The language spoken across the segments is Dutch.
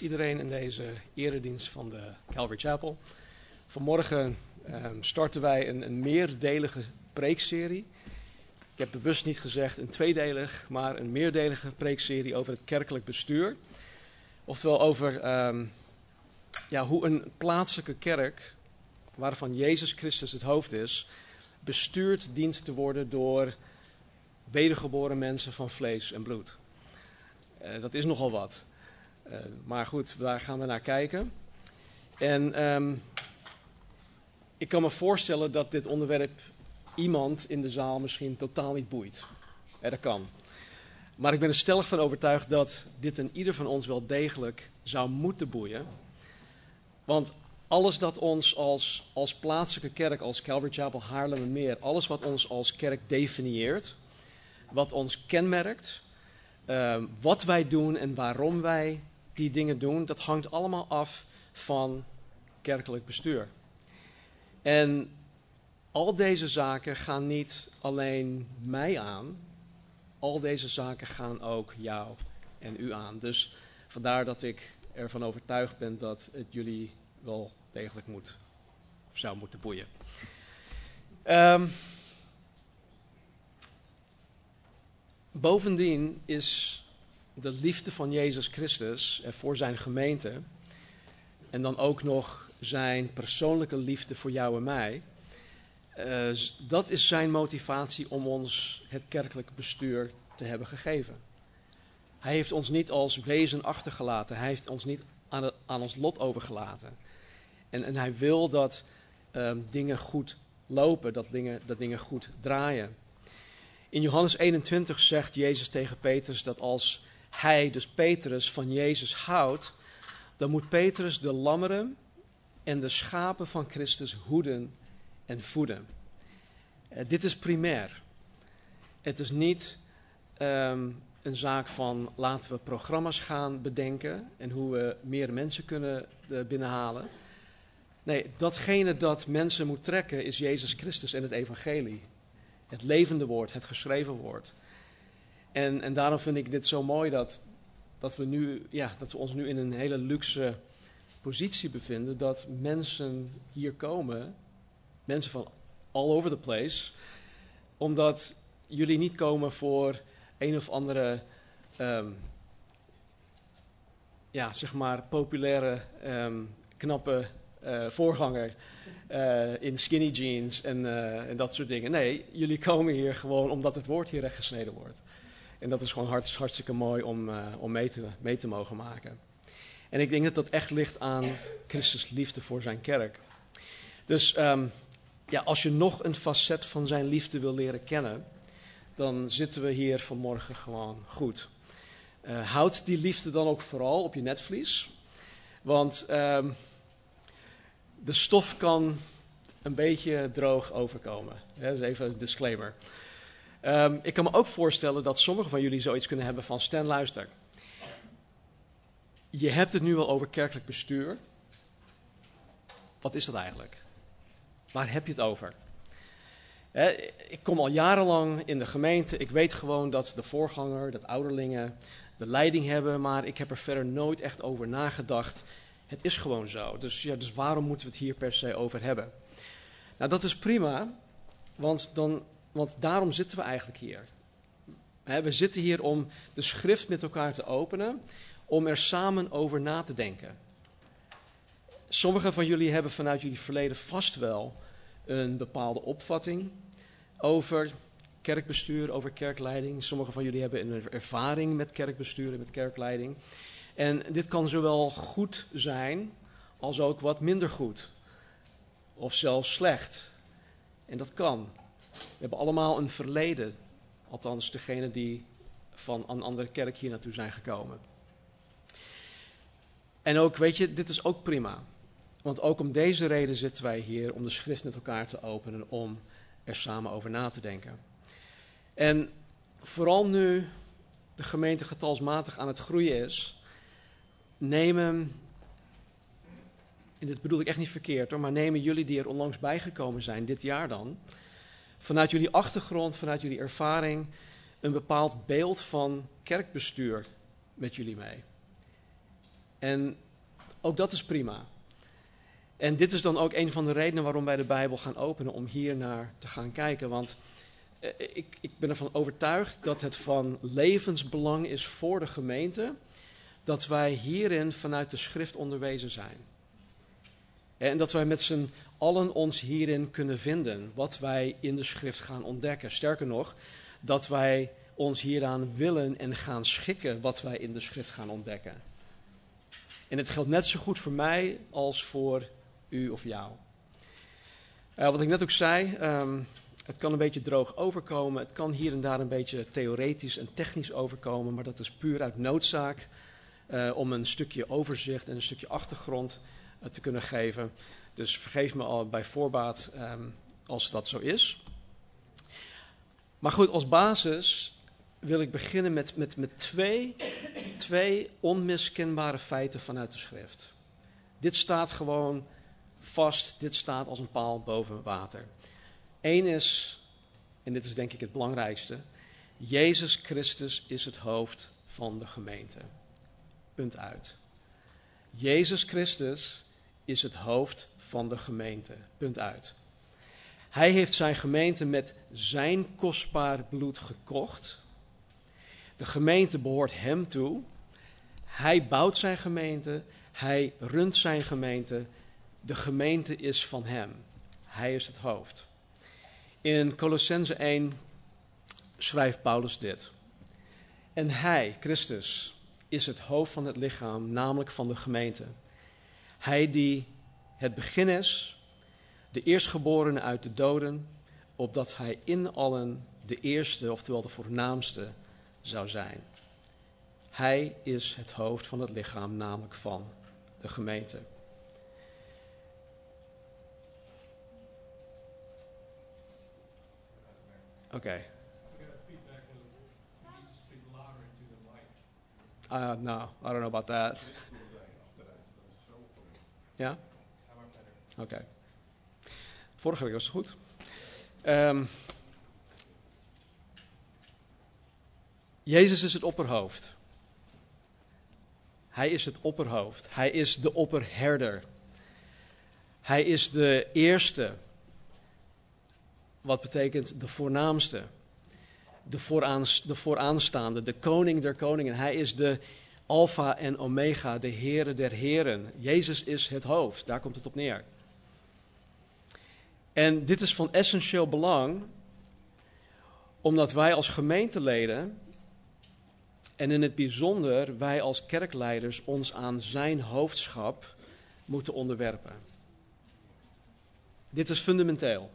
iedereen in deze eredienst van de Calvary Chapel. Vanmorgen ehm, starten wij een, een meerdelige preekserie. Ik heb bewust niet gezegd een tweedelig, maar een meerdelige preekserie over het kerkelijk bestuur. Oftewel over ehm, ja, hoe een plaatselijke kerk, waarvan Jezus Christus het hoofd is, bestuurd dient te worden door wedergeboren mensen van vlees en bloed. Uh, dat is nogal wat. Uh, maar goed, daar gaan we naar kijken. En um, ik kan me voorstellen dat dit onderwerp iemand in de zaal misschien totaal niet boeit. Dat kan. Maar ik ben er stellig van overtuigd dat dit een ieder van ons wel degelijk zou moeten boeien. Want alles dat ons als, als plaatselijke kerk, als Calvary Chapel Haarlemmermeer, alles wat ons als kerk definieert, wat ons kenmerkt, uh, wat wij doen en waarom wij die dingen doen, dat hangt allemaal af van kerkelijk bestuur. En al deze zaken gaan niet alleen mij aan, al deze zaken gaan ook jou en u aan. Dus vandaar dat ik ervan overtuigd ben dat het jullie wel degelijk moet of zou moeten boeien. Um, bovendien is de liefde van Jezus Christus voor zijn gemeente en dan ook nog zijn persoonlijke liefde voor jou en mij. Uh, dat is zijn motivatie om ons het kerkelijk bestuur te hebben gegeven. Hij heeft ons niet als wezen achtergelaten. Hij heeft ons niet aan, aan ons lot overgelaten. En, en hij wil dat um, dingen goed lopen, dat dingen, dat dingen goed draaien. In Johannes 21 zegt Jezus tegen Petrus dat als hij, dus Petrus, van Jezus houdt, dan moet Petrus de lammeren en de schapen van Christus hoeden en voeden. Uh, dit is primair. Het is niet um, een zaak van laten we programma's gaan bedenken en hoe we meer mensen kunnen uh, binnenhalen. Nee, datgene dat mensen moet trekken is Jezus Christus en het evangelie. Het levende woord, het geschreven woord. En, en daarom vind ik dit zo mooi dat, dat, we nu, ja, dat we ons nu in een hele luxe positie bevinden. Dat mensen hier komen, mensen van all over the place, omdat jullie niet komen voor een of andere, um, ja, zeg maar, populaire, um, knappe uh, voorganger uh, in skinny jeans en, uh, en, dat soort dingen. Nee, jullie komen hier gewoon omdat het woord hier recht gesneden wordt. En dat is gewoon hart, hartstikke mooi om, uh, om mee, te, mee te mogen maken. En ik denk dat dat echt ligt aan Christus liefde voor zijn kerk. Dus um, ja, als je nog een facet van zijn liefde wil leren kennen, dan zitten we hier vanmorgen gewoon goed. Uh, houd die liefde dan ook vooral op je netvlies. Want um, de stof kan een beetje droog overkomen. Dat is even een disclaimer. Um, ik kan me ook voorstellen dat sommigen van jullie zoiets kunnen hebben van Stan, luister. Je hebt het nu al over kerkelijk bestuur. Wat is dat eigenlijk? Waar heb je het over? Ik kom al jarenlang in de gemeente. Ik weet gewoon dat de voorganger, dat ouderlingen de leiding hebben. Maar ik heb er verder nooit echt over nagedacht. Het is gewoon zo. Dus, ja, dus waarom moeten we het hier per se over hebben? Nou, dat is prima. Want dan want daarom zitten we eigenlijk hier. We zitten hier om de schrift met elkaar te openen, om er samen over na te denken. Sommigen van jullie hebben vanuit jullie verleden vast wel een bepaalde opvatting over kerkbestuur, over kerkleiding. Sommigen van jullie hebben een ervaring met kerkbestuur en met kerkleiding. En dit kan zowel goed zijn als ook wat minder goed. Of zelfs slecht. En dat kan. We hebben allemaal een verleden. Althans, degene die van een andere kerk hier naartoe zijn gekomen. En ook, weet je, dit is ook prima. Want ook om deze reden zitten wij hier, om de schrift met elkaar te openen, om er samen over na te denken. En vooral nu de gemeente getalsmatig aan het groeien is, nemen, en dit bedoel ik echt niet verkeerd hoor, maar nemen jullie die er onlangs bijgekomen zijn, dit jaar dan, vanuit jullie achtergrond, vanuit jullie ervaring, een bepaald beeld van kerkbestuur met jullie mee. En ook dat is prima. En dit is dan ook een van de redenen waarom wij de Bijbel gaan openen, om hier naar te gaan kijken. Want eh, ik, ik ben ervan overtuigd dat het van levensbelang is voor de gemeente dat wij hierin vanuit de schrift onderwezen zijn. En dat wij met z'n allen ons hierin kunnen vinden, wat wij in de schrift gaan ontdekken. Sterker nog, dat wij ons hieraan willen en gaan schikken wat wij in de schrift gaan ontdekken. En het geldt net zo goed voor mij als voor u of jou. Uh, wat ik net ook zei, ehm, het kan een beetje droog overkomen. Het kan hier en daar een beetje theoretisch en technisch overkomen, maar dat is puur uit noodzaak uh, om een stukje overzicht en een stukje achtergrond uh, te kunnen geven. Dus vergeef me al bij voorbaat um, als dat zo is. Maar goed, als basis wil ik beginnen met, met, met twee, twee onmiskenbare feiten vanuit de schrift. Dit staat gewoon vast, dit staat als een paal boven water. Eén is, en dit is denk ik het belangrijkste, Jezus Christus is het hoofd van de gemeente. Punt uit. Jezus Christus is het hoofd van de gemeente. Punt uit. Hij heeft zijn gemeente met zijn kostbaar bloed gekocht. De gemeente behoort hem toe. Hij bouwt zijn gemeente. Hij runt zijn gemeente. De gemeente is van hem. Hij is het hoofd. In Colossense 1 schrijft Paulus dit. En hij, Christus, is het hoofd van het lichaam, namelijk van de gemeente. Hij die het begin is, de eerstgeborene uit de doden, opdat hij in allen de eerste, oftewel de voornaamste, zou zijn. Hij is het hoofd van het lichaam, namelijk van de gemeente. Oké. Okay. Uh, no, I don't know about that. Ja? Oké. Vorige week was het goed. Um, Jezus is het opperhoofd. Hij is het opperhoofd. Hij is de opperherder. Hij is de eerste. Wat betekent de voornaamste? De, vooraans, de vooraanstaande, de koning der koningen. Hij is de Alpha en Omega, de Heere der Heren. Jezus is het hoofd, daar komt het op neer. En dit is van essentieel belang, omdat wij als gemeenteleden, en in het bijzonder wij als kerkleiders, ons aan zijn hoofdschap moeten onderwerpen. Dit is fundamenteel.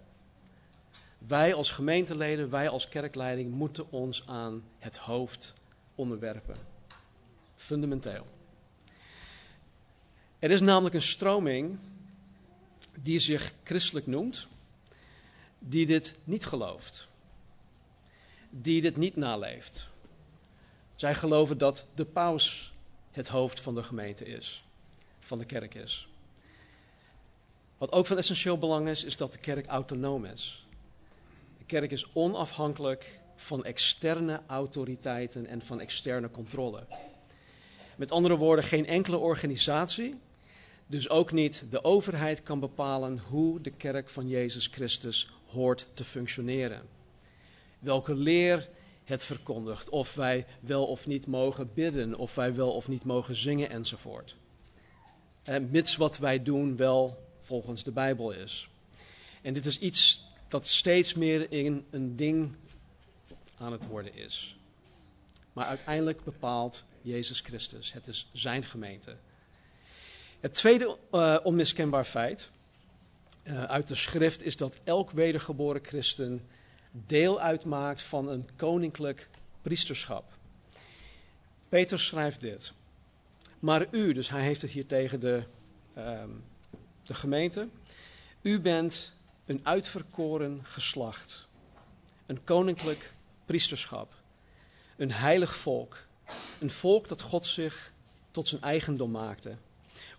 Wij als gemeenteleden, wij als kerkleiding moeten ons aan het hoofd onderwerpen. Fundamenteel. Er is namelijk een stroming die zich christelijk noemt, die dit niet gelooft, die dit niet naleeft. Zij geloven dat de paus het hoofd van de gemeente is, van de kerk is. Wat ook van essentieel belang is, is dat de kerk autonoom is. De kerk is onafhankelijk van externe autoriteiten en van externe controle. Met andere woorden, geen enkele organisatie, dus ook niet de overheid kan bepalen hoe de kerk van Jezus Christus hoort te functioneren. Welke leer het verkondigt, of wij wel of niet mogen bidden, of wij wel of niet mogen zingen enzovoort. En mits wat wij doen wel volgens de Bijbel is. En dit is iets dat steeds meer in een ding aan het worden is. Maar uiteindelijk bepaalt Jezus Christus. Het is zijn gemeente. Het tweede uh, onmiskenbaar feit uh, uit de schrift is dat elk wedergeboren christen deel uitmaakt van een koninklijk priesterschap. Peter schrijft dit. Maar u, dus hij heeft het hier tegen de, ehm, de gemeente. U bent een uitverkoren geslacht. Een koninklijk priesterschap. Een heilig volk. Een volk dat God zich tot zijn eigendom maakte.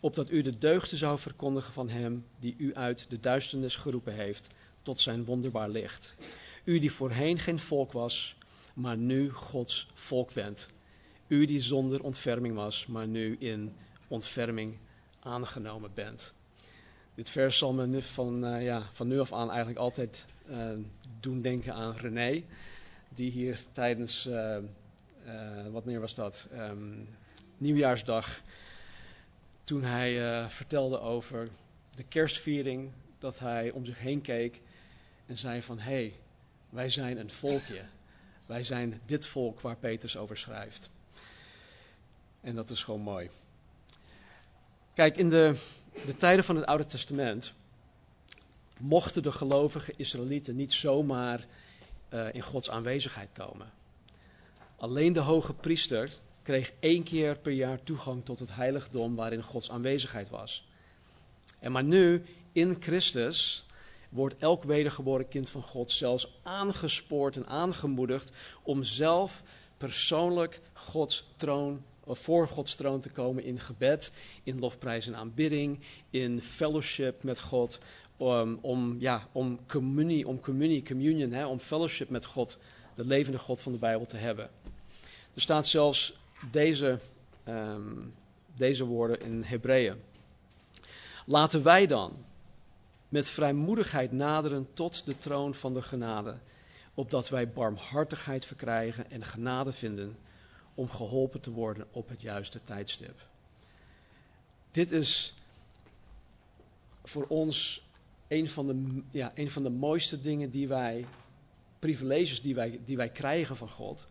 Opdat u de deugden zou verkondigen van hem die u uit de duisternis geroepen heeft tot zijn wonderbaar licht. U die voorheen geen volk was, maar nu Gods volk bent. U die zonder ontferming was, maar nu in ontferming aangenomen bent. Dit vers zal me nu van, uh, ja, van nu af aan eigenlijk altijd uh, doen denken aan René. Die hier tijdens, uh, wat meer was dat, um, nieuwjaarsdag, toen hij vertelde over de kerstviering, dat hij om zich heen keek en zei van, hé, hey, wij zijn een volkje. Wij zijn dit volk waar Petrus over schrijft. En dat is gewoon mooi. Kijk, in de, de tijden van het Oude Testament mochten de gelovige Israëlieten niet zomaar uh, in Gods aanwezigheid komen. Alleen de hoge priester kreeg één keer per jaar toegang tot het heiligdom waarin Gods aanwezigheid was. En maar nu, in Christus, wordt elk wedergeboren kind van God zelfs aangespoord en aangemoedigd om zelf persoonlijk Gods troon voor Gods troon te komen in gebed, in lofprijs en aanbidding, in fellowship met God, om, om, ja, om communie, om communie, communion, hè, om fellowship met God, de levende God van de Bijbel te hebben. Er staat zelfs deze, um, deze woorden in Hebreeën. Laten wij dan met vrijmoedigheid naderen tot de troon van de genade, opdat wij barmhartigheid verkrijgen en genade vinden om geholpen te worden op het juiste tijdstip. Dit is voor ons een van de, ja, een van de mooiste dingen die wij, privileges die wij, die wij krijgen van God,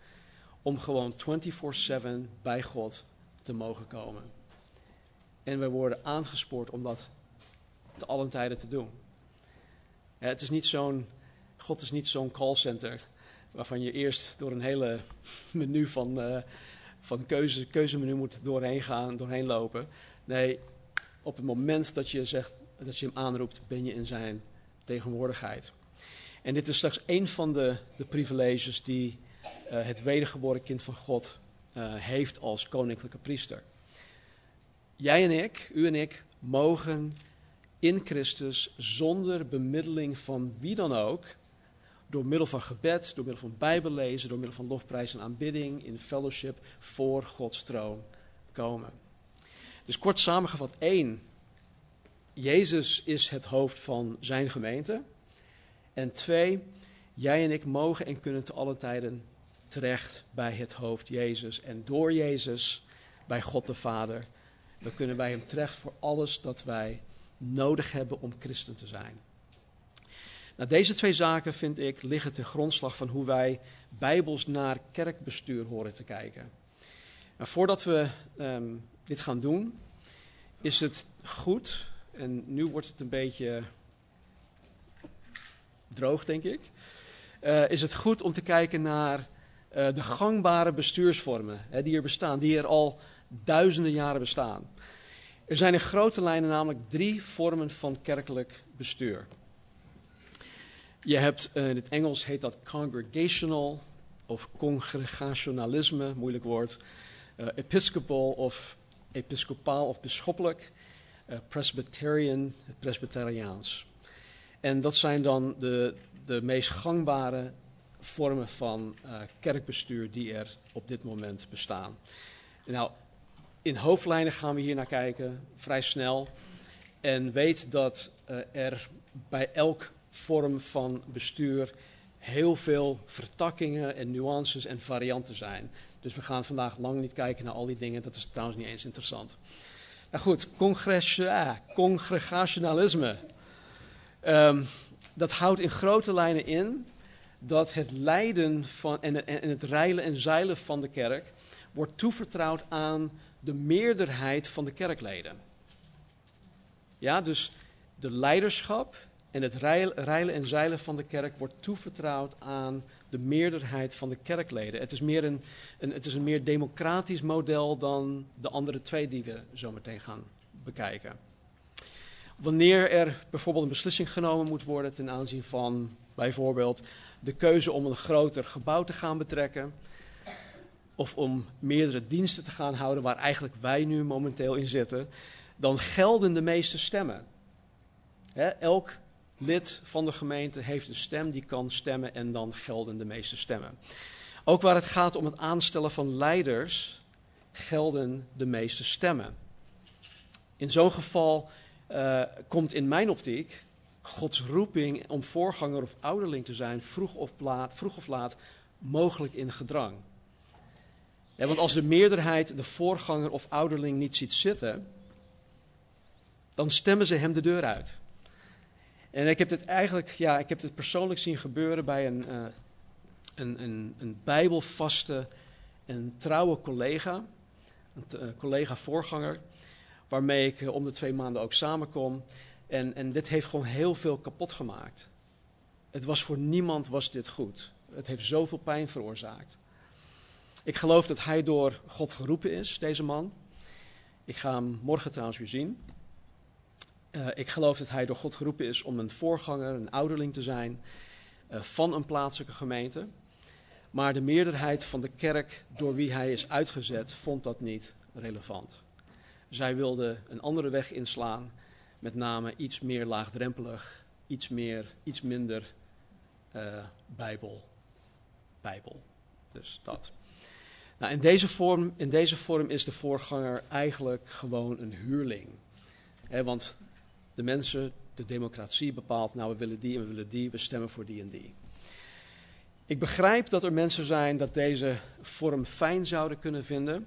om gewoon 24/7 bij God te mogen komen. En wij worden aangespoord om dat te allen tijden te doen. Het is niet zo'n, God is niet zo'n callcenter waarvan je eerst door een hele menu van, uh, van keuze, keuzemenu moet doorheen gaan, doorheen lopen. Nee, op het moment dat je, zegt, dat je hem aanroept, ben je in zijn tegenwoordigheid. En dit is straks een van de, de privileges die het wedergeboren kind van God uh, heeft als koninklijke priester. Jij en ik, u en ik, mogen in Christus zonder bemiddeling van wie dan ook door middel van gebed, door middel van bijbellezen, door middel van lofprijs en aanbidding in fellowship voor Gods troon komen. Dus kort samengevat, één, Jezus is het hoofd van zijn gemeente. En twee, jij en ik mogen en kunnen te alle tijden terecht bij het hoofd Jezus. En door Jezus bij God de Vader. We kunnen bij Hem terecht voor alles dat wij nodig hebben om christen te zijn. Nou, deze twee zaken, vind ik, liggen ten grondslag van hoe wij bijbels naar kerkbestuur horen te kijken. Maar voordat we um, dit gaan doen, is het goed, en nu wordt het een beetje droog, denk ik, uh, is het goed om te kijken naar uh, de gangbare bestuursvormen hè, die er bestaan, die er al duizenden jaren bestaan. Er zijn in grote lijnen namelijk drie vormen van kerkelijk bestuur. Je hebt, uh, in het Engels heet dat congregational of congregationalisme, moeilijk woord. Uh, episcopal of episcopaal of bisschoppelijk. Presbyterian, het Presbyteriaans. En dat zijn dan de, de meest gangbare vormen van kerkbestuur die er op dit moment bestaan. Nou, in hoofdlijnen gaan we hier naar kijken, vrij snel. En weet dat er bij elk vorm van bestuur heel veel vertakkingen en nuances en varianten zijn. Dus we gaan vandaag lang niet kijken naar al die dingen, dat is trouwens niet eens interessant. Nou goed, congregationalisme. Um, dat houdt in grote lijnen in dat het leiden van, en, het reilen en zeilen van de kerk wordt toevertrouwd aan de meerderheid van de kerkleden. Ja, dus de leiderschap en het reilen en zeilen van de kerk wordt toevertrouwd aan de meerderheid van de kerkleden. Het is, meer een, een, het is een meer democratisch model dan de andere twee die we zo meteen gaan bekijken. Wanneer er bijvoorbeeld een beslissing genomen moet worden ten aanzien van bijvoorbeeld de keuze om een groter gebouw te gaan betrekken, of om meerdere diensten te gaan houden waar eigenlijk wij nu momenteel in zitten, dan gelden de meeste stemmen. elk lid van de gemeente heeft een stem die kan stemmen en dan gelden de meeste stemmen. Ook waar het gaat om het aanstellen van leiders, gelden de meeste stemmen. In zo'n geval uh, komt in mijn optiek Gods roeping om voorganger of ouderling te zijn, vroeg of laat, vroeg of laat mogelijk in gedrang. Ja, want als de meerderheid de voorganger of ouderling niet ziet zitten, dan stemmen ze hem de deur uit. En ik heb dit eigenlijk, ja, ik heb dit persoonlijk zien gebeuren bij een, uh, een, een, een bijbelvaste en trouwe collega, een uh, collega-voorganger, waarmee ik uh, om de twee maanden ook samenkom. En, en dit heeft gewoon heel veel kapot gemaakt. Het was voor niemand was dit goed. Het heeft zoveel pijn veroorzaakt. Ik geloof dat hij door God geroepen is, deze man. Ik ga hem morgen trouwens weer zien. Uh, ik geloof dat hij door God geroepen is om een voorganger, een ouderling te zijn uh, van een plaatselijke gemeente. Maar de meerderheid van de kerk door wie hij is uitgezet, vond dat niet relevant. Zij wilden een andere weg inslaan, met name iets meer laagdrempelig, iets, meer, iets minder uh, bijbel. Bijbel. Dus dat. Nou, in, deze vorm, in deze vorm is de voorganger eigenlijk gewoon een huurling. Want de mensen, de democratie bepaalt, nou we willen die en we willen die, we stemmen voor die en die. Ik begrijp dat er mensen zijn dat deze vorm fijn zouden kunnen vinden,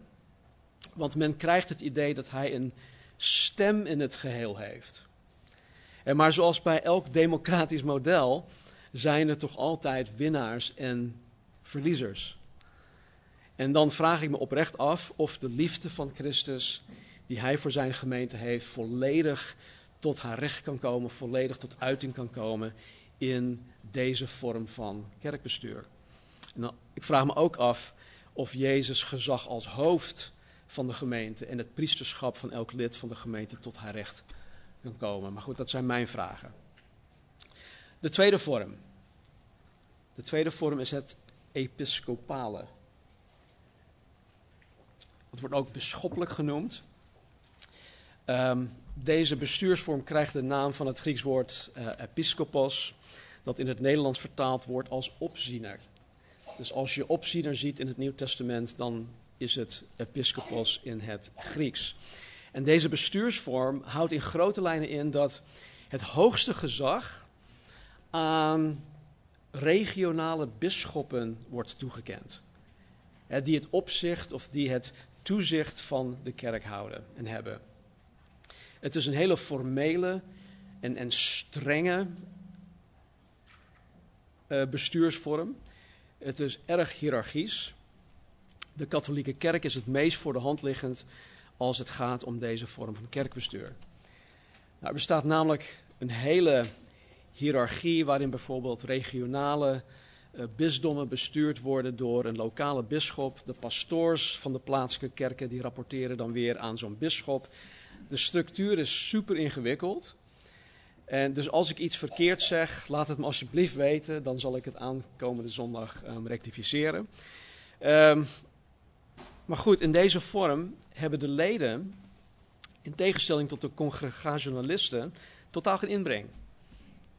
want men krijgt het idee dat hij een stem in het geheel heeft. En maar zoals bij elk democratisch model zijn er toch altijd winnaars en verliezers. En dan vraag ik me oprecht af of de liefde van Christus, die hij voor zijn gemeente heeft, volledig tot haar recht kan komen, volledig tot uiting kan komen in deze vorm van kerkbestuur. Nou, ik vraag me ook af of Jezus gezag als hoofd van de gemeente en het priesterschap van elk lid van de gemeente tot haar recht kan komen. Maar goed, dat zijn mijn vragen. De tweede vorm. De tweede vorm is het episcopale. Het wordt ook bisschoppelijk genoemd. Um, deze bestuursvorm krijgt de naam van het Grieks woord uh, episkopos, dat in het Nederlands vertaald wordt als opziener. Dus als je opziener ziet in het Nieuw Testament, dan is het episkopos in het Grieks. En deze bestuursvorm houdt in grote lijnen in dat het hoogste gezag aan regionale bisschoppen wordt toegekend. die het opzicht of die het toezicht van de kerk houden en hebben. Het is een hele formele en, en strenge uh, bestuursvorm. Het is erg hiërarchisch. De katholieke kerk is het meest voor de hand liggend als het gaat om deze vorm van kerkbestuur. Nou, er bestaat namelijk een hele hiërarchie waarin bijvoorbeeld regionale uh, bisdommen bestuurd worden door een lokale bisschop. De pastoors van de plaatselijke kerken die rapporteren dan weer aan zo'n bisschop. De structuur is super ingewikkeld. En dus als ik iets verkeerd zeg, laat het me alsjeblieft weten. Dan zal ik het aankomende zondag um, rectificeren. Um, maar goed, in deze vorm hebben de leden, in tegenstelling tot de congregationalisten, totaal geen inbreng.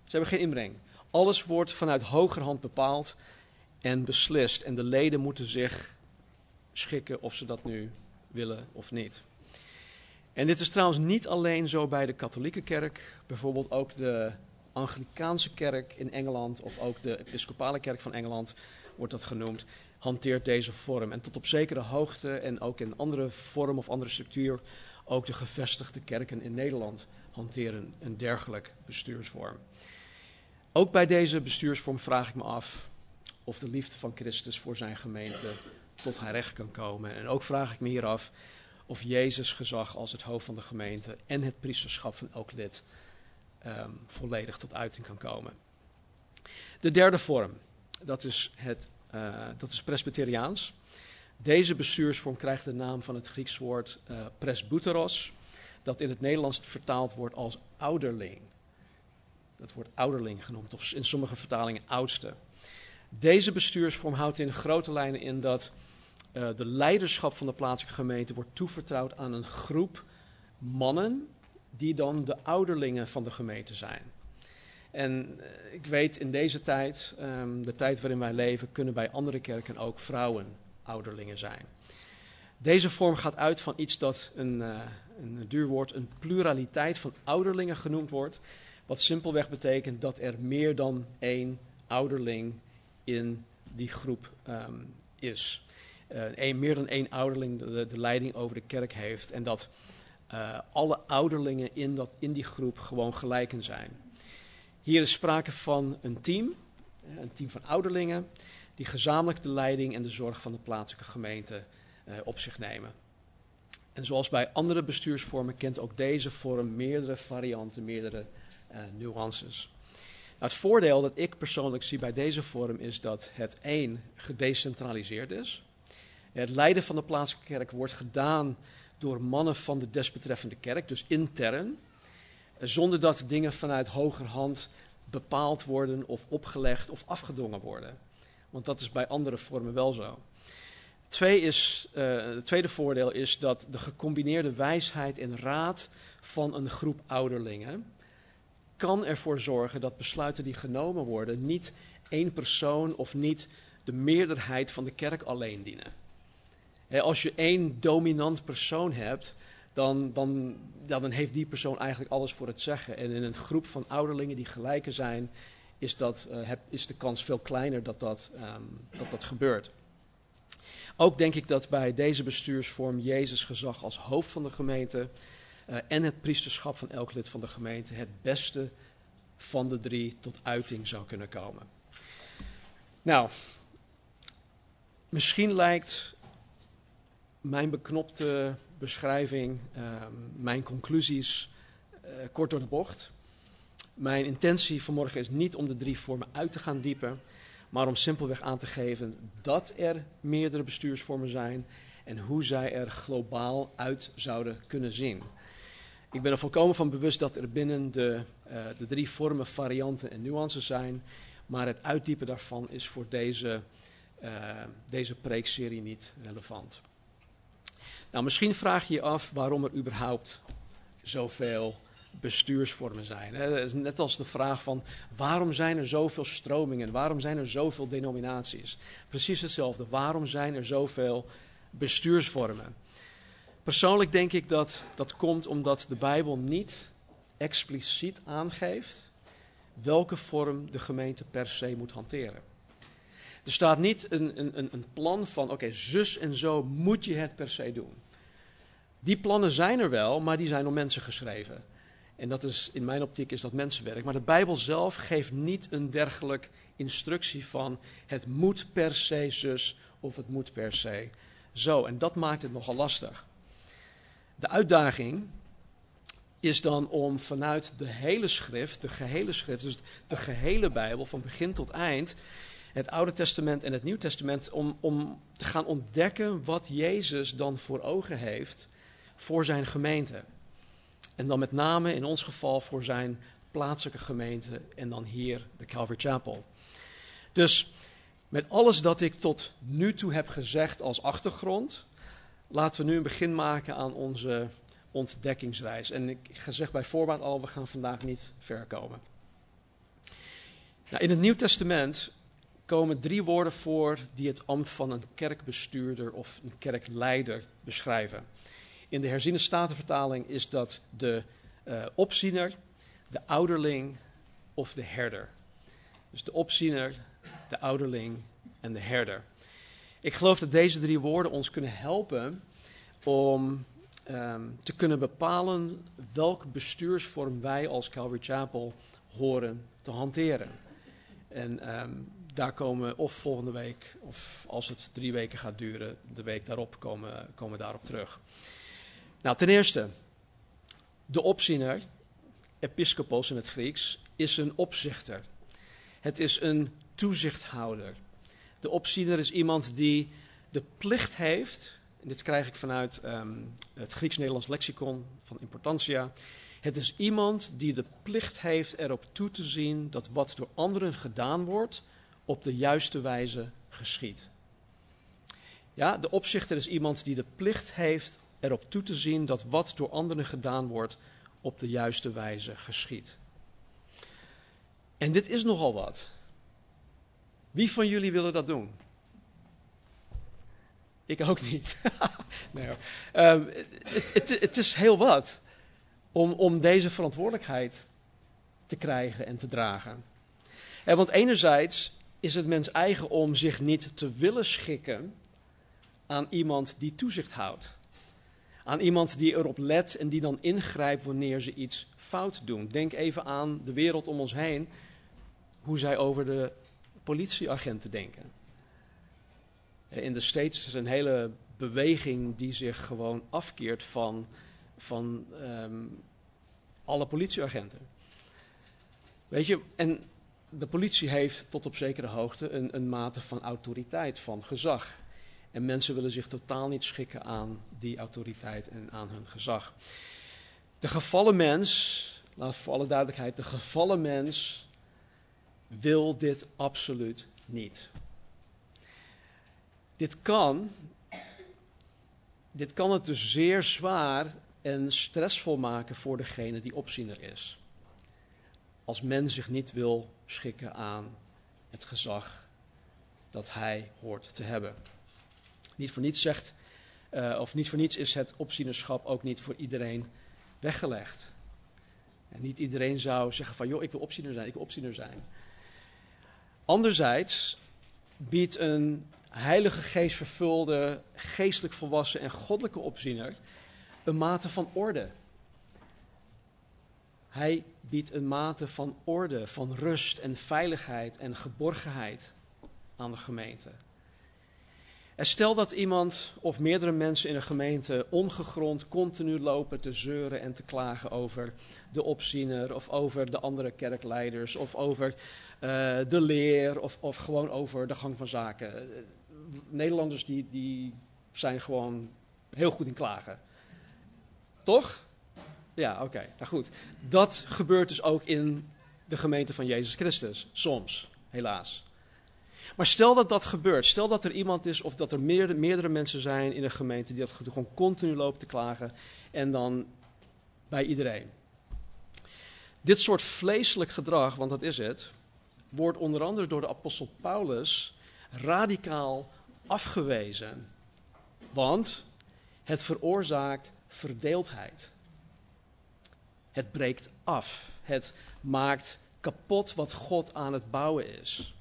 Ze hebben geen inbreng. Alles wordt vanuit hogerhand bepaald en beslist. En de leden moeten zich schikken of ze dat nu willen of niet. En dit is trouwens niet alleen zo bij de katholieke kerk, bijvoorbeeld ook de Anglikaanse kerk in Engeland of ook de Episcopale kerk van Engeland wordt dat genoemd, hanteert deze vorm. En tot op zekere hoogte en ook in andere vorm of andere structuur, ook de gevestigde kerken in Nederland hanteren een dergelijk bestuursvorm. Ook bij deze bestuursvorm vraag ik me af of de liefde van Christus voor zijn gemeente tot haar recht kan komen. En ook vraag ik me hier af of Jezus gezag als het hoofd van de gemeente en het priesterschap van elk lid um, volledig tot uiting kan komen. De derde vorm, dat is, het, uh, dat is presbyteriaans. Deze bestuursvorm krijgt de naam van het Grieks woord uh, dat in het Nederlands vertaald wordt als ouderling. Dat wordt ouderling genoemd, of in sommige vertalingen oudste. Deze bestuursvorm houdt in grote lijnen in dat uh, de leiderschap van de plaatselijke gemeente wordt toevertrouwd aan een groep mannen die dan de ouderlingen van de gemeente zijn. En uh, ik weet in deze tijd, um, de tijd waarin wij leven, kunnen bij andere kerken ook vrouwen ouderlingen zijn. Deze vorm gaat uit van iets dat een, uh, een duur woord, een pluraliteit van ouderlingen genoemd wordt. Wat simpelweg betekent dat er meer dan één ouderling in die groep um, is. Een, meer dan één ouderling de, leiding over de kerk heeft. En dat alle ouderlingen in, dat, in die groep gewoon gelijken zijn. Hier is sprake van een team, een team van ouderlingen, die gezamenlijk de leiding en de zorg van de plaatselijke gemeente uh, op zich nemen. En zoals bij andere bestuursvormen kent ook deze vorm meerdere varianten, meerdere uh, nuances. Nou, het voordeel dat ik persoonlijk zie bij deze vorm is dat het één gedecentraliseerd is. Het leiden van de plaatselijke kerk wordt gedaan door mannen van de desbetreffende kerk, dus intern, zonder dat dingen vanuit hogerhand bepaald worden of opgelegd of afgedwongen worden. Want dat is bij andere vormen wel zo. Twee is, uh, het tweede voordeel is dat de gecombineerde wijsheid en raad van een groep ouderlingen kan ervoor zorgen dat besluiten die genomen worden niet één persoon of niet de meerderheid van de kerk alleen dienen. als je één dominant persoon hebt, dan, dan, dan heeft die persoon eigenlijk alles voor het zeggen. En in een groep van ouderlingen die gelijken zijn, is, dat, heb, is de kans veel kleiner dat dat, um, dat dat gebeurt. Ook denk ik dat bij deze bestuursvorm Jezus gezag als hoofd van de gemeente uh, en het priesterschap van elk lid van de gemeente het beste van de drie tot uiting zou kunnen komen. Nou, misschien lijkt mijn beknopte beschrijving, uh, mijn conclusies uh, kort door de bocht. Mijn intentie vanmorgen is niet om de drie vormen uit te gaan diepen, maar om simpelweg aan te geven dat er meerdere bestuursvormen zijn en hoe zij er globaal uit zouden kunnen zien. Ik ben er volkomen van bewust dat er binnen de, uh, de drie vormen varianten en nuances zijn, maar het uitdiepen daarvan is voor deze, uh, deze preekserie niet relevant. Nou, misschien vraag je je af waarom er überhaupt zoveel bestuursvormen zijn. Net als de vraag van waarom zijn er zoveel stromingen, waarom zijn er zoveel denominaties? Precies hetzelfde, waarom zijn er zoveel bestuursvormen? Persoonlijk denk ik dat dat komt omdat de Bijbel niet expliciet aangeeft welke vorm de gemeente per se moet hanteren. Er staat niet een, een, een plan van, oké, zus en zo moet je het per se doen. Die plannen zijn er wel, maar die zijn om mensen geschreven. En dat is, in mijn optiek is dat mensenwerk. Maar de Bijbel zelf geeft niet een dergelijk instructie van het moet per se zus of het moet per se zo. En dat maakt het nogal lastig. De uitdaging is dan om vanuit de hele schrift, de gehele schrift, dus de gehele Bijbel, van begin tot eind, het Oude Testament en het Nieuw Testament, om, om te gaan ontdekken wat Jezus dan voor ogen heeft voor zijn gemeente. En dan met name in ons geval voor zijn plaatselijke gemeente en dan hier de Calvary Chapel. Dus met alles dat ik tot nu toe heb gezegd als achtergrond, laten we nu een begin maken aan onze ontdekkingsreis. En ik zeg bij voorbaat al, we gaan vandaag niet ver komen. Nou, in het Nieuw Testament komen drie woorden voor die het ambt van een kerkbestuurder of een kerkleider beschrijven. In de herziene statenvertaling is dat de uh, opziener, de ouderling of de herder. Dus de opziener, de ouderling en de herder. Ik geloof dat deze drie woorden ons kunnen helpen om um, te kunnen bepalen welke bestuursvorm wij als Calvary Chapel horen te hanteren. En um, daar komen of volgende week, of als het drie weken gaat duren, de week daarop komen, komen we daarop terug. Nou, ten eerste, de opziener, episcopos in het Grieks, is een opzichter. Het is een toezichthouder. De opziener is iemand die de plicht heeft, en dit krijg ik vanuit ehm, het Grieks-Nederlands lexicon van Importantia. Het is iemand die de plicht heeft erop toe te zien dat wat door anderen gedaan wordt, op de juiste wijze geschiet. Ja, de opzichter is iemand die de plicht heeft erop toe te zien dat wat door anderen gedaan wordt, op de juiste wijze geschiet. En dit is nogal wat. Wie van jullie willen dat doen? Ik ook niet. nee, um, het, het, het, is heel wat om, om deze verantwoordelijkheid te krijgen en te dragen. En want enerzijds is het mens eigen om zich niet te willen schikken aan iemand die toezicht houdt. Aan iemand die erop let en die dan ingrijpt wanneer ze iets fout doen. Denk even aan de wereld om ons heen, hoe zij over de politieagenten denken. In de States is er een hele beweging die zich gewoon afkeert van, van um, alle politieagenten. Weet je, en de politie heeft tot op zekere hoogte een, een mate van autoriteit, van gezag. En mensen willen zich totaal niet schikken aan die autoriteit en aan hun gezag. De gevallen mens, laat voor alle duidelijkheid, de gevallen mens wil dit absoluut niet. Dit kan, dit kan het dus zeer zwaar en stressvol maken voor degene die opziener is. Als men zich niet wil schikken aan het gezag dat hij hoort te hebben. Niet voor niets zegt, uh, of niet voor niets is het opzienerschap ook niet voor iedereen weggelegd. En niet iedereen zou zeggen van, joh, ik wil opziener zijn, ik wil opziener zijn. Anderzijds biedt een heilige geest vervulde, geestelijk volwassen en goddelijke opziener een mate van orde. Hij biedt een mate van orde, van rust en veiligheid en geborgenheid aan de gemeente. Stel dat iemand of meerdere mensen in een gemeente ongegrond continu lopen te zeuren en te klagen over de opziener of over de andere kerkleiders of over uh, de leer of, of gewoon over de gang van zaken. Nederlanders die, die zijn gewoon heel goed in klagen. Toch? Ja, oké. Nou goed. Dat gebeurt dus ook in de gemeente van Jezus Christus. Soms, helaas. Maar stel dat dat gebeurt. Stel dat er iemand is of dat er meerdere, meerdere mensen zijn in een gemeente die dat gewoon continu lopen te klagen. En dan bij iedereen. Dit soort vleeselijk gedrag, want dat is het, wordt onder andere door de apostel Paulus radicaal afgewezen. Want het veroorzaakt verdeeldheid. Het breekt af. Het maakt kapot wat God aan het bouwen is.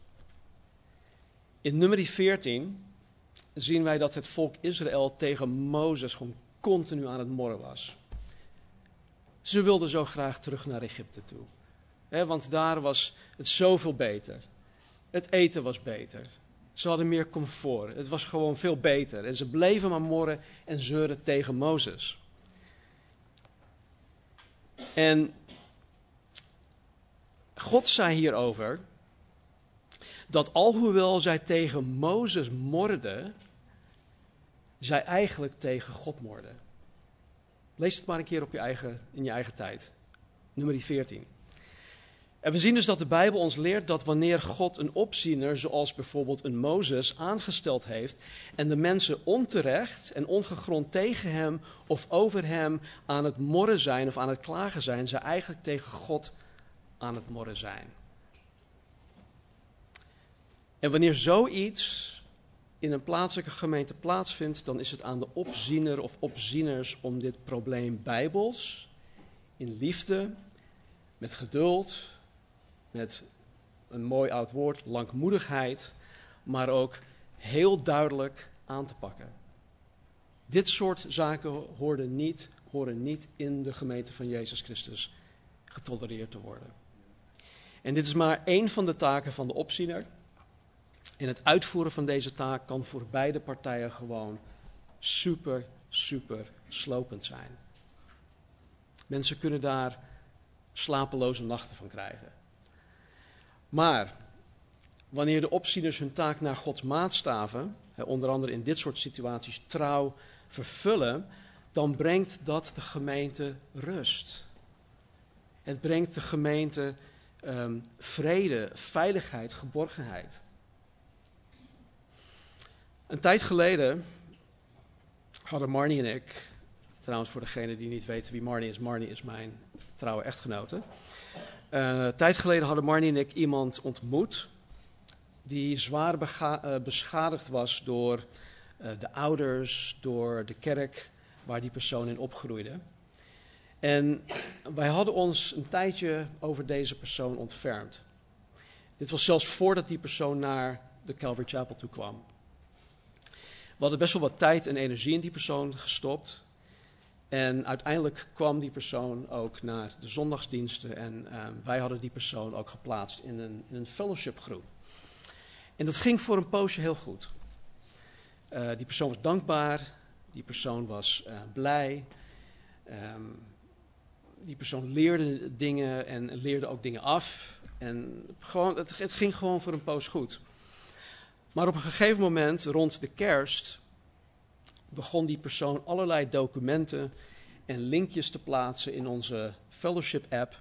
In nummer 14 zien wij dat het volk Israël tegen Mozes gewoon continu aan het morren was. Ze wilden zo graag terug naar Egypte toe. want daar was het zoveel beter. Het eten was beter. Ze hadden meer comfort. Het was gewoon veel beter. En ze bleven maar morren en zeuren tegen Mozes. En God zei hierover dat alhoewel zij tegen Mozes morden, zij eigenlijk tegen God morden. Lees het maar een keer op je eigen, in je eigen tijd. Nummer 14. En we zien dus dat de Bijbel ons leert dat wanneer God een opziener, zoals bijvoorbeeld een Mozes, aangesteld heeft en de mensen onterecht en ongegrond tegen hem of over hem aan het morren zijn of aan het klagen zijn, ze eigenlijk tegen God aan het morren zijn. En wanneer zoiets in een plaatselijke gemeente plaatsvindt, dan is het aan de opziener of opzieners om dit probleem bijbels, in liefde, met geduld, met een mooi oud woord, langmoedigheid, maar ook heel duidelijk aan te pakken. Dit soort zaken horen niet, horen niet in de gemeente van Jezus Christus getolereerd te worden. En dit is maar één van de taken van de opziener. En het uitvoeren van deze taak kan voor beide partijen gewoon super, super slopend zijn. Mensen kunnen daar slapeloze nachten van krijgen. Maar wanneer de opzieners hun taak naar Gods maatstaven, onder andere in dit soort situaties trouw, vervullen, dan brengt dat de gemeente rust. Het brengt de gemeente um, vrede, veiligheid, geborgenheid. Een tijd geleden hadden Marnie en ik, trouwens voor degene die niet weten wie Marnie is, Marnie is mijn trouwe echtgenote. Uh, tijd geleden hadden Marnie en ik iemand ontmoet die zwaar uh, beschadigd was door uh, de ouders, door de kerk waar die persoon in opgroeide. En wij hadden ons een tijdje over deze persoon ontfermd. Dit was zelfs voordat die persoon naar de Calvary Chapel toe kwam. We hadden best wel wat tijd en energie in die persoon gestopt. En uiteindelijk kwam die persoon ook naar de zondagsdiensten. En uh, wij hadden die persoon ook geplaatst in een, in een fellowshipgroep. En dat ging voor een poosje heel goed. Uh, die persoon was dankbaar. Die persoon was uh, blij. Um, die persoon leerde dingen en leerde ook dingen af. En gewoon, het ging gewoon voor een poos goed. Maar op een gegeven moment, rond de kerst, begon die persoon allerlei documenten en linkjes te plaatsen in onze fellowship-app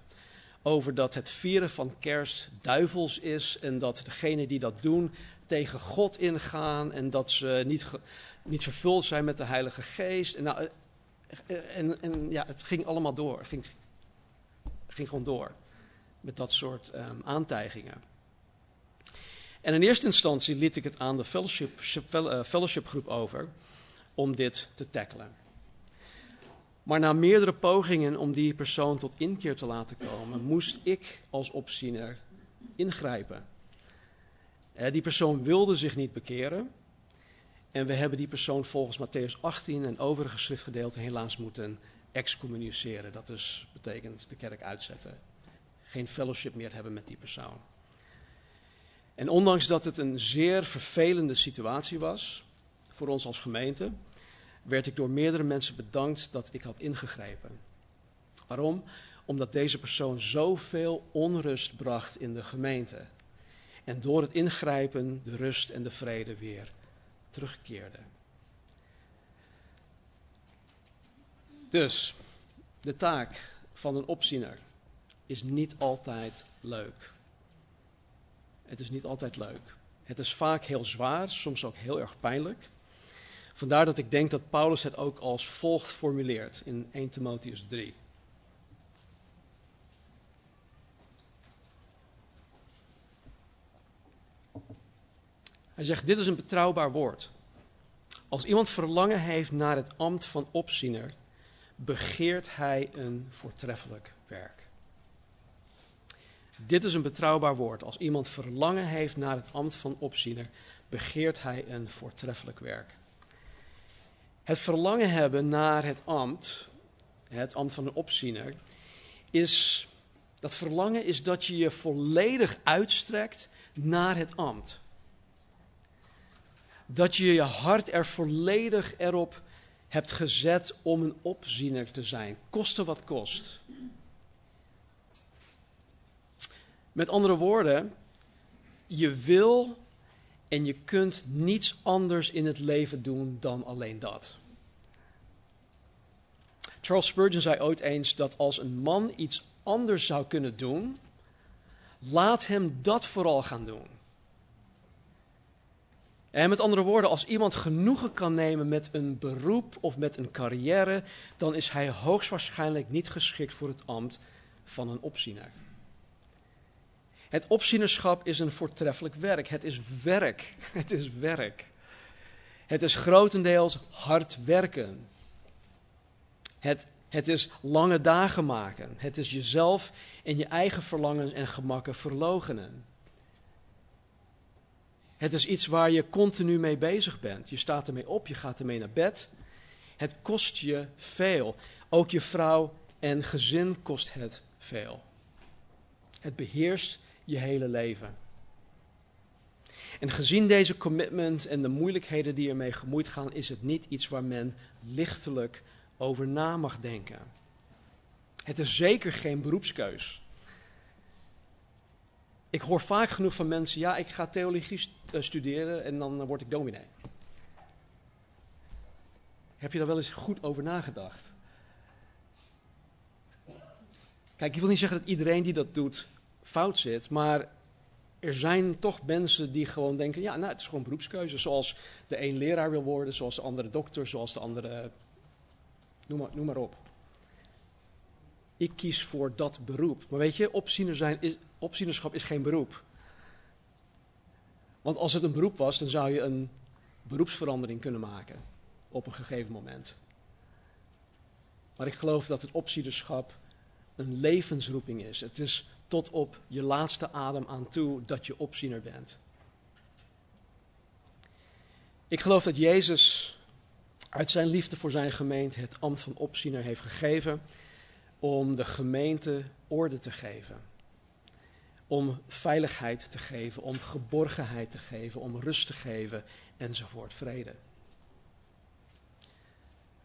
over dat het vieren van kerst duivels is en dat degenen die dat doen tegen God ingaan en dat ze niet, niet vervuld zijn met de Heilige Geest. En, nou, en, en ja, het ging allemaal door, het ging, ging gewoon door met dat soort um, aantijgingen. En in eerste instantie liet ik het aan de fellowship, eh, fellowshipgroep over om dit te tackelen. Maar na meerdere pogingen om die persoon tot inkeer te laten komen, moest ik als opziener ingrijpen. Die persoon wilde zich niet bekeren. En we hebben die persoon volgens Matthäus 18 en overige schriftgedeelten helaas moeten excommuniceren. Dat dus betekent de kerk uitzetten. Geen fellowship meer hebben met die persoon. En ondanks dat het een zeer vervelende situatie was voor ons als gemeente, werd ik door meerdere mensen bedankt dat ik had ingegrepen. Waarom? Omdat deze persoon zoveel onrust bracht in de gemeente. En door het ingrijpen de rust en de vrede weer terugkeerde. Dus, de taak van een opziener is niet altijd leuk. Het is niet altijd leuk. Het is vaak heel zwaar, soms ook heel erg pijnlijk. Vandaar dat ik denk dat Paulus het ook als volgt formuleert in 1 Timotheus 3. Hij zegt: Dit is een betrouwbaar woord. Als iemand verlangen heeft naar het ambt van opziener, begeert hij een voortreffelijk werk. Dit is een betrouwbaar woord. Als iemand verlangen heeft naar het ambt van opziener, begeert hij een voortreffelijk werk. Het verlangen hebben naar het ambt, het ambt van een opziener, is, dat verlangen is dat je je volledig uitstrekt naar het ambt. Dat je je hart er volledig erop hebt gezet om een opziener te zijn, koste wat kost. Met andere woorden, je wil en je kunt niets anders in het leven doen dan alleen dat. Charles Spurgeon zei ooit eens dat als een man iets anders zou kunnen doen, laat hem dat vooral gaan doen. En met andere woorden, als iemand genoegen kan nemen met een beroep of met een carrière, dan is hij hoogstwaarschijnlijk niet geschikt voor het ambt van een opziener. Het opzienerschap is een voortreffelijk werk. Het is werk. Het is werk. Het is grotendeels hard werken. Het, het is lange dagen maken. Het is jezelf en je eigen verlangens en gemakken verlogenen. Het is iets waar je continu mee bezig bent. Je staat ermee op, je gaat ermee naar bed. Het kost je veel. Ook je vrouw en gezin kost het veel. Het beheerst je hele leven. En gezien deze commitment en de moeilijkheden die ermee gemoeid gaan, is het niet iets waar men lichtelijk over na mag denken. Het is zeker geen beroepskeus. ik hoor vaak genoeg van mensen, ja, ik ga theologie eh, studeren en dan word ik dominee. Heb je daar wel eens goed over nagedacht? Kijk, ik wil niet zeggen dat iedereen die dat doet fout zit, maar er zijn toch mensen die gewoon denken, ja, nou, het is gewoon beroepskeuze. Zoals de een leraar wil worden, zoals de andere dokter, zoals de andere, noem maar, noem maar op. Ik kies voor dat beroep. Maar weet je, opziener zijn is, opzienerschap is geen beroep. Want als het een beroep was, dan zou je een beroepsverandering kunnen maken op een gegeven moment. Maar ik geloof dat het opzienerschap een levensroeping is. Het is tot op je laatste adem aan toe dat je opziener bent. Ik geloof dat Jezus uit zijn liefde voor zijn gemeente het ambt van opziener heeft gegeven om de gemeente orde te geven. Om veiligheid te geven, om geborgenheid te geven, om rust te geven enzovoort, vrede.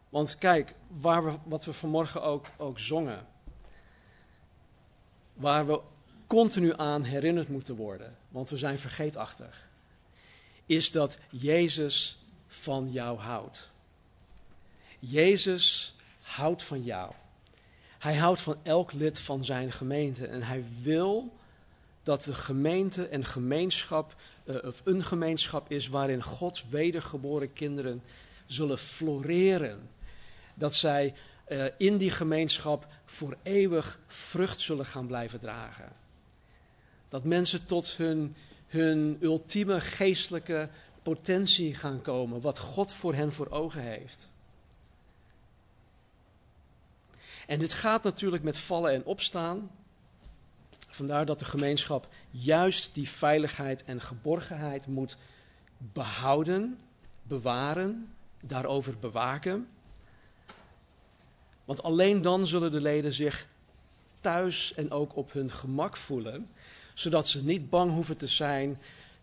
Want kijk, waar we, wat we vanmorgen ook, ook zongen, waar we continu aan herinnerd moeten worden, want we zijn vergeetachtig, is dat Jezus van jou houdt. Jezus houdt van jou. Hij houdt van elk lid van zijn gemeente en hij wil dat de gemeente en gemeenschap, uh, of een gemeenschap is waarin Gods wedergeboren kinderen zullen floreren. Dat zij uh, in die gemeenschap voor eeuwig vrucht zullen gaan blijven dragen. Dat mensen tot hun, hun ultieme geestelijke potentie gaan komen, wat God voor hen voor ogen heeft. En dit gaat natuurlijk met vallen en opstaan. Vandaar dat de gemeenschap juist die veiligheid en geborgenheid moet behouden, bewaren, daarover bewaken. Want alleen dan zullen de leden zich thuis en ook op hun gemak voelen, zodat ze niet bang hoeven te zijn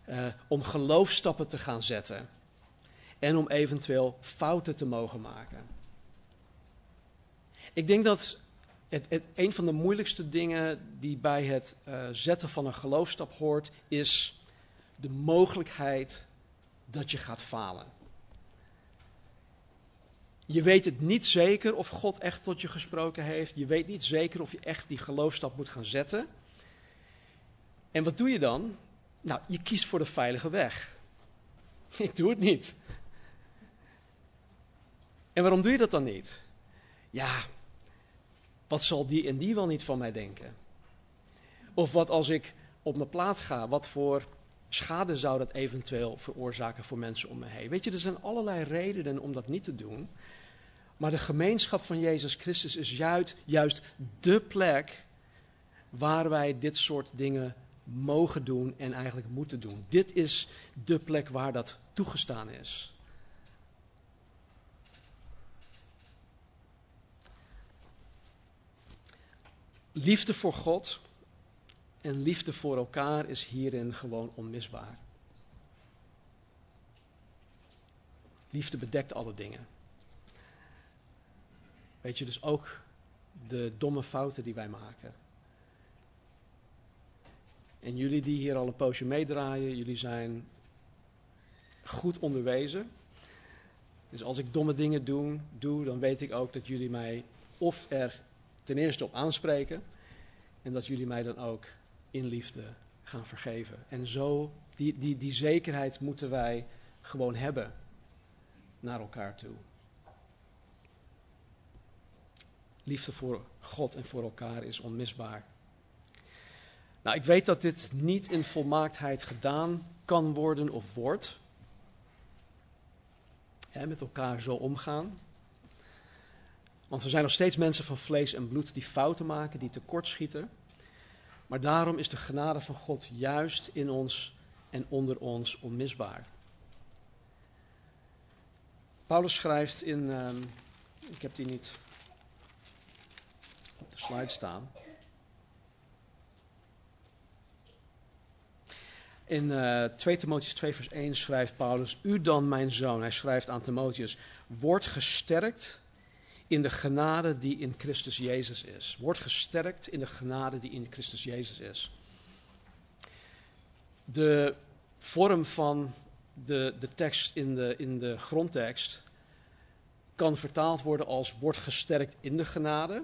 uh, om geloofstappen te gaan zetten en om eventueel fouten te mogen maken. Ik denk dat het, het, een van de moeilijkste dingen die bij het uh, zetten van een geloofstap hoort, is de mogelijkheid dat je gaat falen. Je weet het niet zeker of God echt tot je gesproken heeft. Je weet niet zeker of je echt die geloofstap moet gaan zetten. En wat doe je dan? Nou, je kiest voor de veilige weg. Ik doe het niet. En waarom doe je dat dan niet? Ja, wat zal die en die wel niet van mij denken? Of wat als ik op mijn plaat ga, wat voor schade zou dat eventueel veroorzaken voor mensen om me heen? Weet je, er zijn allerlei redenen om dat niet te doen. Maar de gemeenschap van Jezus Christus is juist, juist de plek waar wij dit soort dingen mogen doen en eigenlijk moeten doen. Dit is de plek waar dat toegestaan is. Liefde voor God en liefde voor elkaar is hierin gewoon onmisbaar. Liefde bedekt alle dingen. Weet je, dus ook de domme fouten die wij maken. En jullie die hier al een poosje meedraaien, jullie zijn goed onderwezen. Dus als ik domme dingen doe, doe, dan weet ik ook dat jullie mij of er ten eerste op aanspreken en dat jullie mij dan ook in liefde gaan vergeven. En zo, die, die, die zekerheid moeten wij gewoon hebben naar elkaar toe. Liefde voor God en voor elkaar is onmisbaar. Nou, ik weet dat dit niet in volmaaktheid gedaan kan worden of wordt. met elkaar zo omgaan. Want we zijn nog steeds mensen van vlees en bloed die fouten maken, die tekortschieten. Maar daarom is de genade van God juist in ons en onder ons onmisbaar. Paulus schrijft in, um, ik heb die niet slide staan. In uh, 2 Timotheus 2 vers 1 schrijft Paulus, U dan mijn zoon, hij schrijft aan Timotheus, word gesterkt in de genade die in Christus Jezus is. Word gesterkt in de genade die in Christus Jezus is. De vorm van de, de tekst in de, in de grondtekst kan vertaald worden als wordt gesterkt in de genade.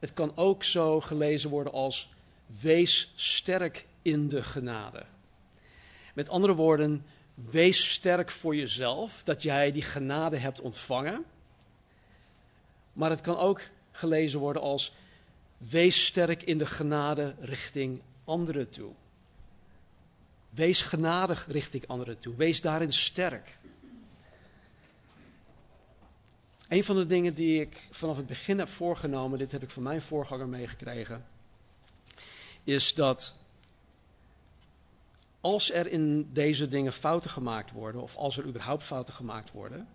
Het kan ook zo gelezen worden als wees sterk in de genade. Met andere woorden, wees sterk voor jezelf dat jij die genade hebt ontvangen. Maar het kan ook gelezen worden als wees sterk in de genade richting anderen toe. Wees genadig richting anderen toe. Wees daarin sterk. Een van de dingen die ik vanaf het begin heb voorgenomen, dit heb ik van mijn voorganger meegekregen, is dat als er in deze dingen fouten gemaakt worden, of als er überhaupt fouten gemaakt worden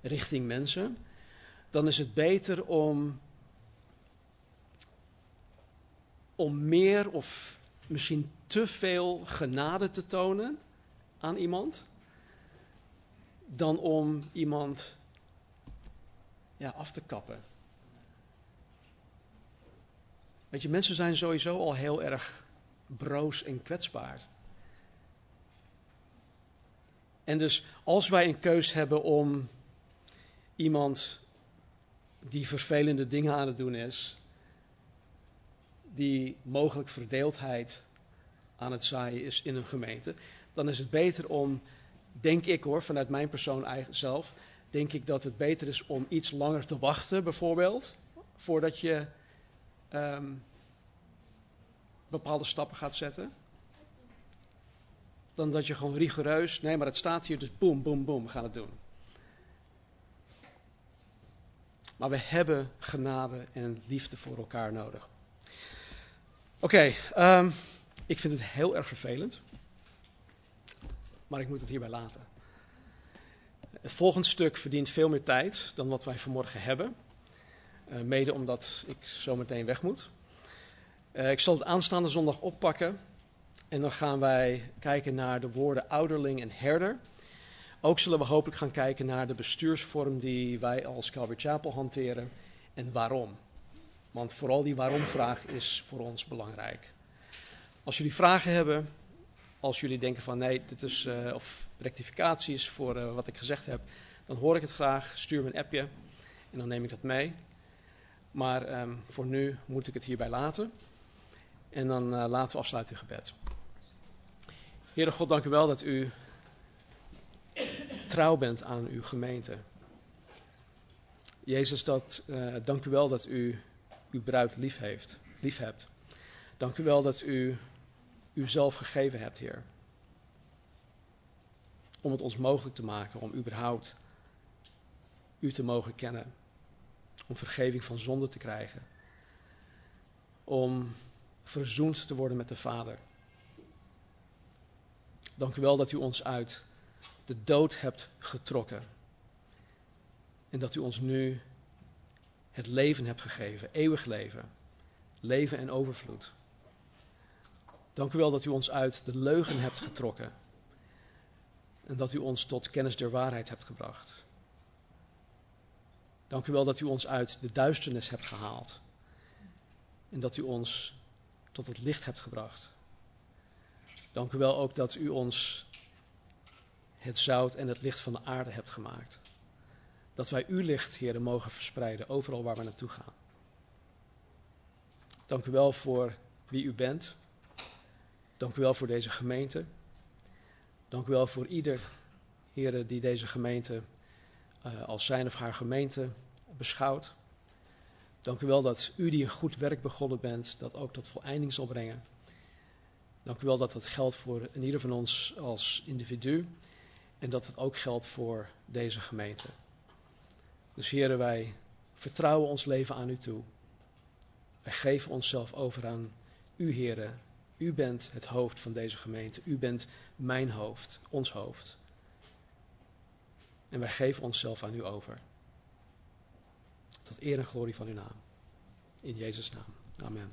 richting mensen, dan is het beter om, om meer of misschien te veel genade te tonen aan iemand, dan om iemand ja, af te kappen. Weet je, mensen zijn sowieso al heel erg broos en kwetsbaar. En dus als wij een keus hebben om iemand die vervelende dingen aan het doen is, die mogelijk verdeeldheid aan het zaaien is in een gemeente, dan is het beter om, denk ik hoor, vanuit mijn persoon zelf, denk ik dat het beter is om iets langer te wachten, bijvoorbeeld, voordat je ehm, bepaalde stappen gaat zetten. Dan dat je gewoon rigoureus, nee, maar het staat hier, dus boem, boem, boem, gaan het doen. Maar we hebben genade en liefde voor elkaar nodig. Oké, ehm, ik vind het heel erg vervelend. Maar ik moet het hierbij laten. Het volgende stuk verdient veel meer tijd dan wat wij vanmorgen hebben. Uh, mede omdat ik zo meteen weg moet. Uh, ik zal het aanstaande zondag oppakken. En dan gaan wij kijken naar de woorden ouderling en herder. Ook zullen we hopelijk gaan kijken naar de bestuursvorm die wij als Calvary Chapel hanteren en waarom. Want vooral die waarom-vraag is voor ons belangrijk. Als jullie vragen hebben, als jullie denken van nee, dit is, uh, of rectificaties voor uh, wat ik gezegd heb, dan hoor ik het graag. Stuur me een appje en dan neem ik dat mee. Maar um, voor nu moet ik het hierbij laten. En dan uh, laten we afsluiten in gebed. Heere God, dank u wel dat u trouw bent aan uw gemeente. Jezus, dat, dank u wel dat u uw bruid lief, heeft, lief hebt. Dank u wel dat u u zelf gegeven hebt, Heer. Om het ons mogelijk te maken om überhaupt u te mogen kennen. Om vergeving van zonde te krijgen. Om verzoend te worden met de Vader. Dank u wel dat u ons uit de dood hebt getrokken. En dat u ons nu het leven hebt gegeven, eeuwig leven, leven en overvloed. Dank u wel dat u ons uit de leugen hebt getrokken en dat u ons tot kennis der waarheid hebt gebracht. Dank u wel dat u ons uit de duisternis hebt gehaald en dat u ons tot het licht hebt gebracht. Dank u wel ook dat u ons het zout en het licht van de aarde hebt gemaakt. Dat wij uw licht, heren, mogen verspreiden overal waar we naartoe gaan. Dank u wel voor wie u bent. Dank u wel voor deze gemeente. Dank u wel voor ieder, heren, die deze gemeente uh, als zijn of haar gemeente beschouwt. Dank u wel dat u die een goed werk begonnen bent, dat ook tot voleinding zal brengen. Dank u wel dat dat geldt voor ieder van ons als individu en dat het ook geldt voor deze gemeente. Dus heren, wij vertrouwen ons leven aan u toe. Wij geven onszelf over aan u, heren, u bent het hoofd van deze gemeente. U bent mijn hoofd, ons hoofd. En wij geven onszelf aan u over. Tot eer en glorie van uw naam. In Jezus' naam. Amen.